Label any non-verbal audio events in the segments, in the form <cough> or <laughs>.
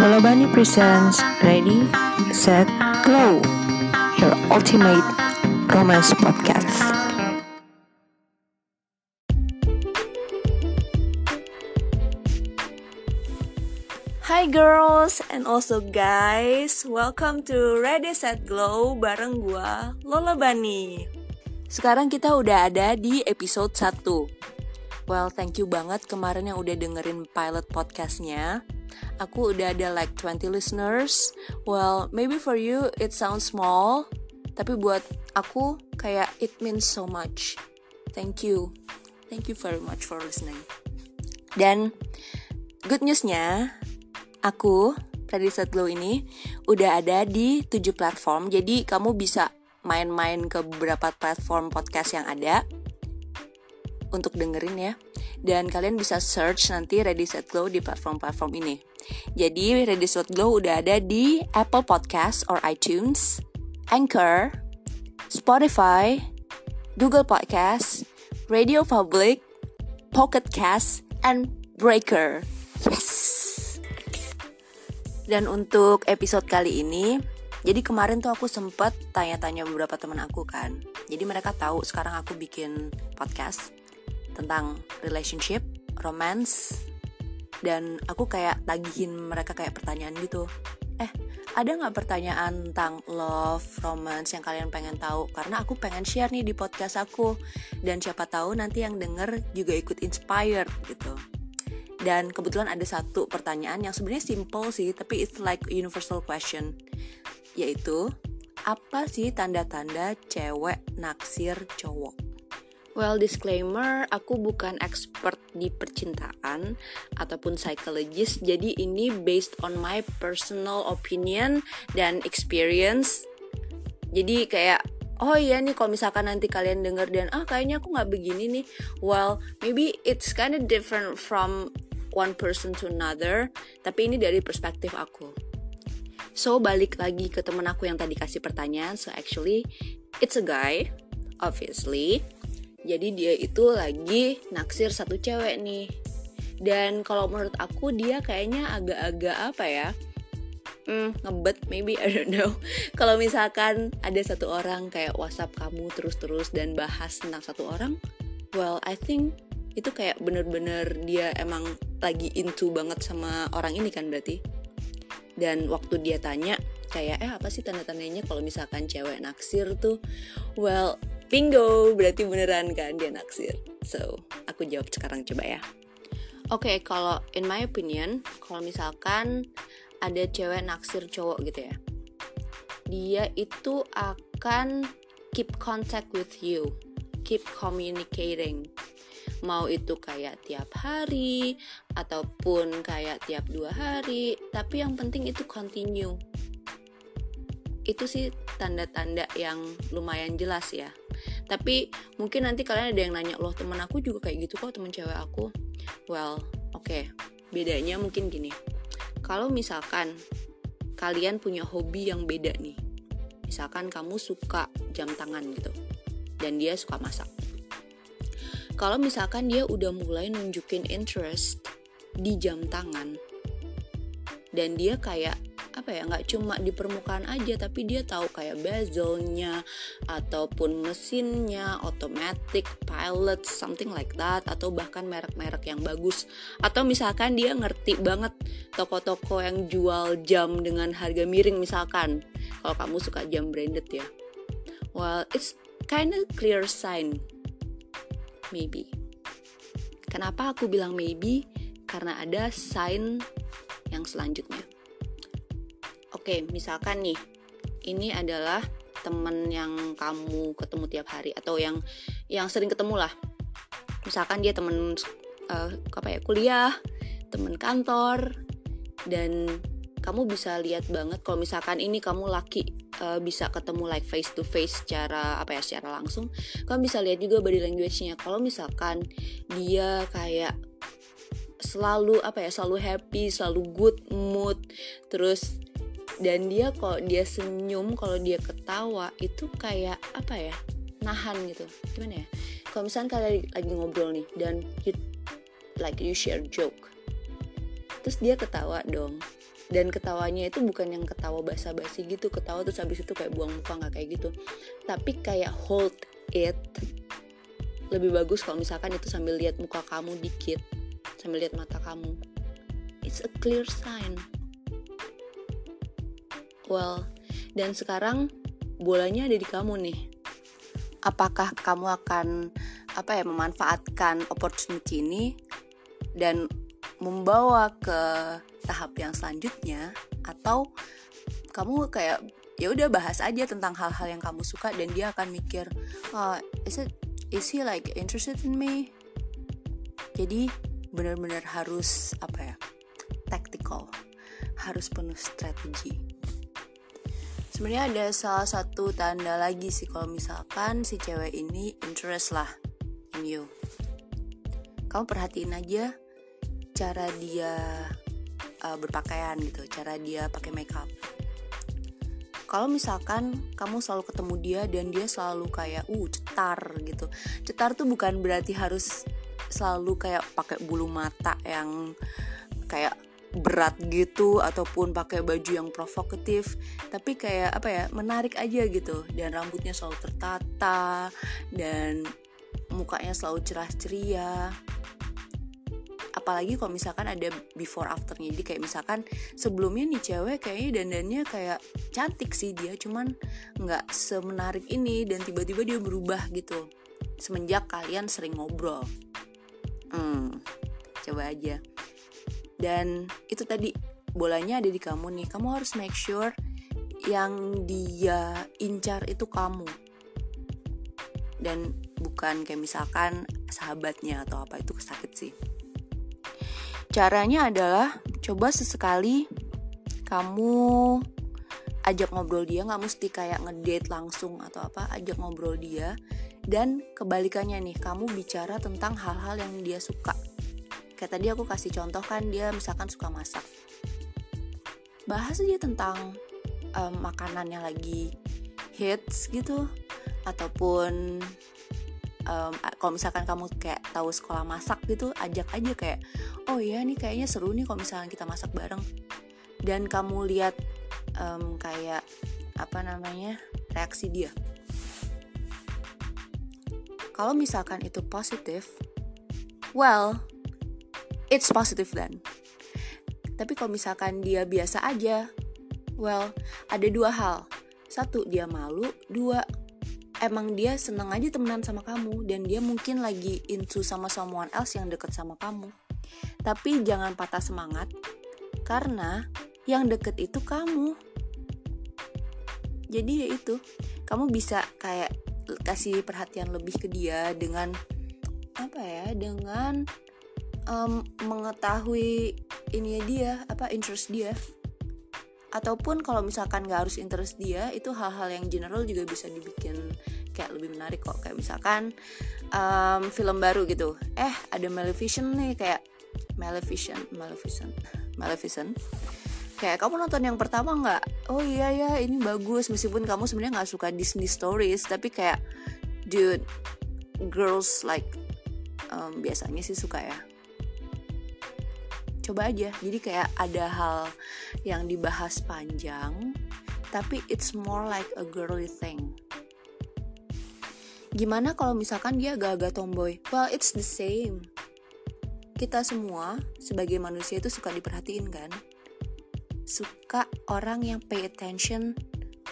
Lolobani presents Ready, Set, Glow Your ultimate romance podcast Hi girls and also guys, welcome to Ready Set Glow bareng gua Lola Bani. Sekarang kita udah ada di episode 1. Well, thank you banget kemarin yang udah dengerin pilot podcastnya. Aku udah ada like 20 listeners. Well, maybe for you it sounds small, tapi buat aku kayak it means so much. Thank you. Thank you very much for listening. Dan good newsnya, aku Set Glow ini udah ada di 7 platform. Jadi kamu bisa main-main ke beberapa platform podcast yang ada untuk dengerin ya. Dan kalian bisa search nanti Ready Set Glow di platform-platform ini. Jadi Ready Set Glow udah ada di Apple Podcast or iTunes, Anchor, Spotify, Google Podcast, Radio Public, Pocket Cast, and Breaker. Yes. Dan untuk episode kali ini, jadi kemarin tuh aku sempet tanya-tanya beberapa teman aku kan. Jadi mereka tahu sekarang aku bikin podcast tentang relationship, romance, dan aku kayak tagihin mereka kayak pertanyaan gitu. Eh, ada nggak pertanyaan tentang love, romance yang kalian pengen tahu? Karena aku pengen share nih di podcast aku. Dan siapa tahu nanti yang denger juga ikut inspired gitu. Dan kebetulan ada satu pertanyaan yang sebenarnya simple sih, tapi it's like universal question, yaitu apa sih tanda-tanda cewek naksir cowok? Well, disclaimer, aku bukan expert di percintaan ataupun psychologist, jadi ini based on my personal opinion dan experience. Jadi kayak oh iya nih kalau misalkan nanti kalian denger dan ah kayaknya aku nggak begini nih. Well maybe it's kind of different from one person to another tapi ini dari perspektif aku. So balik lagi ke temen aku yang tadi kasih pertanyaan. So actually it's a guy obviously jadi dia itu lagi naksir satu cewek nih. Dan kalau menurut aku dia kayaknya agak-agak apa ya? Hmm, ngebet maybe I don't know. <laughs> Kalau misalkan ada satu orang kayak WhatsApp kamu terus-terus dan bahas tentang satu orang well I think itu kayak bener-bener dia emang lagi into banget sama orang ini kan berarti. Dan waktu dia tanya kayak eh apa sih tanda-tandanya kalau misalkan cewek naksir tuh? Well bingo berarti beneran kan dia naksir. So aku jawab sekarang coba ya. Oke okay, kalau in my opinion kalau misalkan ada cewek naksir cowok gitu ya dia itu akan keep contact with you keep communicating. Mau itu kayak tiap hari ataupun kayak tiap dua hari tapi yang penting itu continue. Itu sih tanda-tanda yang lumayan jelas ya tapi mungkin nanti kalian ada yang nanya loh temen aku juga kayak gitu kok temen cewek aku? Well oke. Okay. bedanya mungkin gini. Kalau misalkan kalian punya hobi yang beda nih misalkan kamu suka jam tangan gitu dan dia suka masak. Kalau misalkan dia udah mulai nunjukin interest di jam tangan dan dia kayak apa ya nggak cuma di permukaan aja tapi dia tahu kayak bezelnya ataupun mesinnya automatic pilot something like that atau bahkan merek-merek yang bagus atau misalkan dia ngerti banget toko-toko yang jual jam dengan harga miring misalkan kalau kamu suka jam branded ya well it's kind of clear sign maybe. Kenapa aku bilang maybe? Karena ada sign yang selanjutnya. Oke, misalkan nih, ini adalah temen yang kamu ketemu tiap hari atau yang yang sering ketemu lah. Misalkan dia temen uh, apa ya kuliah, temen kantor, dan kamu bisa lihat banget kalau misalkan ini kamu laki uh, bisa ketemu like face to face secara apa ya secara langsung kamu bisa lihat juga body language-nya kalau misalkan dia kayak selalu apa ya selalu happy selalu good mood terus dan dia kok dia senyum kalau dia ketawa itu kayak apa ya nahan gitu. Gimana ya? Kalau misalnya kalian lagi ngobrol nih dan you, like you share joke. Terus dia ketawa dong. Dan ketawanya itu bukan yang ketawa basa-basi gitu. Ketawa terus habis itu kayak buang muka nggak kayak gitu. Tapi kayak hold it lebih bagus kalau misalkan itu sambil lihat muka kamu dikit. Sambil lihat mata kamu. It's a clear sign well. Dan sekarang bolanya ada di kamu nih. Apakah kamu akan apa ya memanfaatkan opportunity ini dan membawa ke tahap yang selanjutnya? Atau kamu kayak ya udah bahas aja tentang hal-hal yang kamu suka dan dia akan mikir oh, is it is he like interested in me? Jadi benar-benar harus apa ya tactical. Harus penuh strategi sebenarnya ada salah satu tanda lagi sih kalau misalkan si cewek ini interest lah in you kamu perhatiin aja cara dia uh, berpakaian gitu, cara dia pakai makeup. Kalau misalkan kamu selalu ketemu dia dan dia selalu kayak uh cetar gitu. Cetar tuh bukan berarti harus selalu kayak pakai bulu mata yang kayak berat gitu ataupun pakai baju yang provokatif tapi kayak apa ya menarik aja gitu. Dan rambutnya selalu tertata dan mukanya selalu cerah ceria apalagi kalau misalkan ada before afternya. Jadi kayak misalkan sebelumnya nih cewek kayaknya dandannya kayak cantik sih dia cuman nggak semenarik ini dan tiba-tiba dia berubah gitu. Semenjak kalian sering ngobrol. Hmm coba aja dan itu tadi bolanya ada di kamu nih. Kamu harus make sure yang dia incar itu kamu. Dan bukan kayak misalkan sahabatnya atau apa itu sakit sih. Caranya adalah coba sesekali kamu ajak ngobrol dia nggak mesti kayak ngedate langsung atau apa ajak ngobrol dia. Dan kebalikannya nih kamu bicara tentang hal-hal yang dia suka kayak tadi aku kasih contoh kan dia misalkan suka masak. Bahas aja tentang um, makanannya lagi hits gitu. Ataupun um, kalau misalkan kamu kayak tahu sekolah masak gitu ajak aja kayak oh iya nih kayaknya seru nih kalau misalkan kita masak bareng. Dan kamu lihat um, kayak apa namanya reaksi dia. Kalau misalkan itu positif well it's positive then. Tapi kalau misalkan dia biasa aja well ada dua hal. Satu dia malu. Dua emang dia seneng aja temenan sama kamu dan dia mungkin lagi into sama someone else yang deket sama kamu. Tapi jangan patah semangat karena yang deket itu kamu. Jadi ya itu kamu bisa kayak kasih perhatian lebih ke dia dengan apa ya dengan um, mengetahui ini dia apa interest dia. Ataupun kalau misalkan nggak harus interest dia itu hal-hal yang general juga bisa dibikin kayak lebih menarik kok. Kayak misalkan um, film baru gitu. Eh ada Maleficent nih kayak Maleficent Maleficent Maleficent. Kayak kamu nonton yang pertama nggak? Oh iya ya ini bagus. Meskipun kamu sebenarnya nggak suka Disney stories tapi kayak dude girls like um, biasanya sih suka ya coba aja. Jadi kayak ada hal yang dibahas panjang tapi it's more like a girly thing. Gimana kalau misalkan dia agak-agak tomboy? Well it's the same. Kita semua sebagai manusia itu suka diperhatiin kan? Suka orang yang pay attention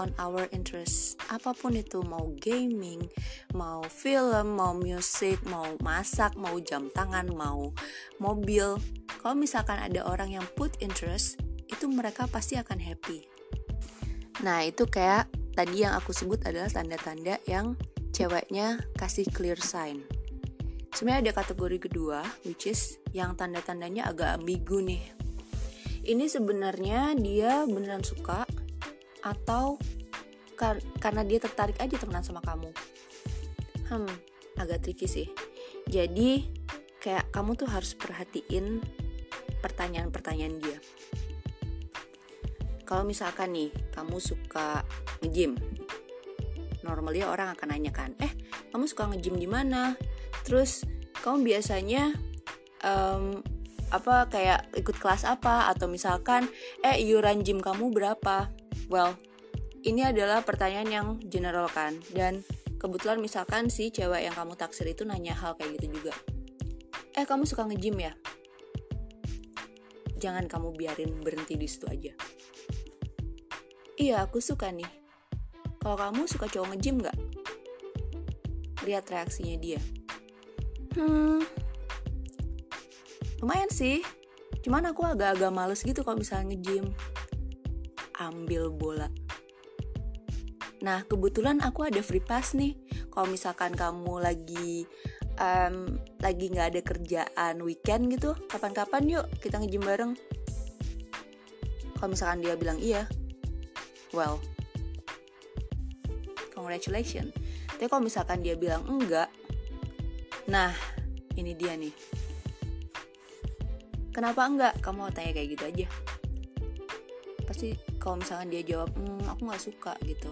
on our interest apa pun itu mau gaming mau film mau musik mau masak mau jam tangan mau mobil kalau misalkan ada orang yang put interest itu mereka pasti akan happy. Nah itu kayak tadi yang aku sebut adalah tanda-tanda yang ceweknya kasih clear sign. Sebenarnya ada kategori kedua which is yang tanda-tandanya agak ambigu nih. Ini sebenarnya dia beneran suka atau kar karena dia tertarik aja temenan sama kamu? Hmm agak tricky sih. Jadi kayak kamu tuh harus perhatiin pertanyaan-pertanyaan dia. Kalau misalkan nih kamu suka nge-gym normalnya orang akan nanya kan eh kamu suka nge-gym di mana? Terus kamu biasanya um, apa kayak ikut kelas apa? Atau misalkan eh iuran gym kamu berapa? Well ini adalah pertanyaan yang general kan. Dan kebetulan misalkan si cewek yang kamu taksir itu nanya hal kayak gitu juga. Eh kamu suka nge-gym ya jangan kamu biarin berhenti di situ aja. Iya aku suka nih. Kalau kamu suka cowok nge-gym nggak? Lihat reaksinya dia. Hmm. Lumayan sih. Cuman aku agak-agak males gitu kalau misalnya nge-gym. Ambil bola. Nah, kebetulan aku ada free pass nih. Kalau misalkan kamu lagi um, lagi nggak ada kerjaan weekend gitu, kapan-kapan yuk kita nge-gym bareng. Kalau misalkan dia bilang iya, well, congratulations. Tapi kalau misalkan dia bilang enggak, nah ini dia nih. Kenapa enggak? Kamu mau tanya kayak gitu aja. Pasti kalau misalkan dia jawab, hmm, aku nggak suka gitu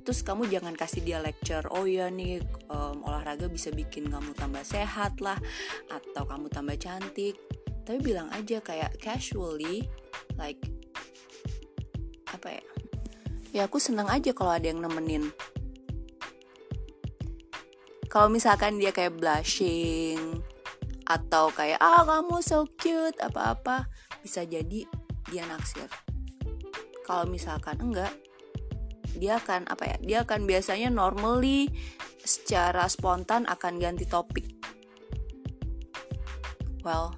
terus kamu jangan kasih dia lecture oh ya nih um, olahraga bisa bikin kamu tambah sehat lah atau kamu tambah cantik. Tapi bilang aja kayak casually like apa ya? Ya aku seneng aja kalau ada yang nemenin. Kalau misalkan dia kayak blushing atau kayak ah kamu so cute apa-apa bisa jadi dia naksir. Kalau misalkan enggak dia akan apa ya dia akan biasanya normally secara spontan akan ganti topik. Well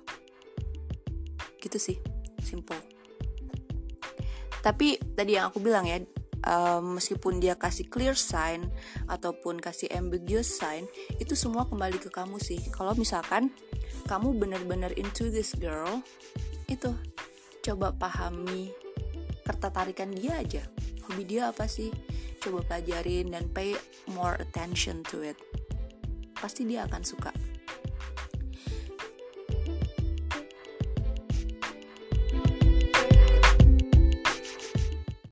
gitu sih simple. Tapi tadi yang aku bilang ya um, meskipun dia kasih clear sign ataupun kasih ambiguous sign itu semua kembali ke kamu sih. Kalau misalkan kamu benar-benar into this girl itu coba pahami ketertarikan dia aja hobi dia apa sih? Coba pelajarin dan pay more attention to it. Pasti dia akan suka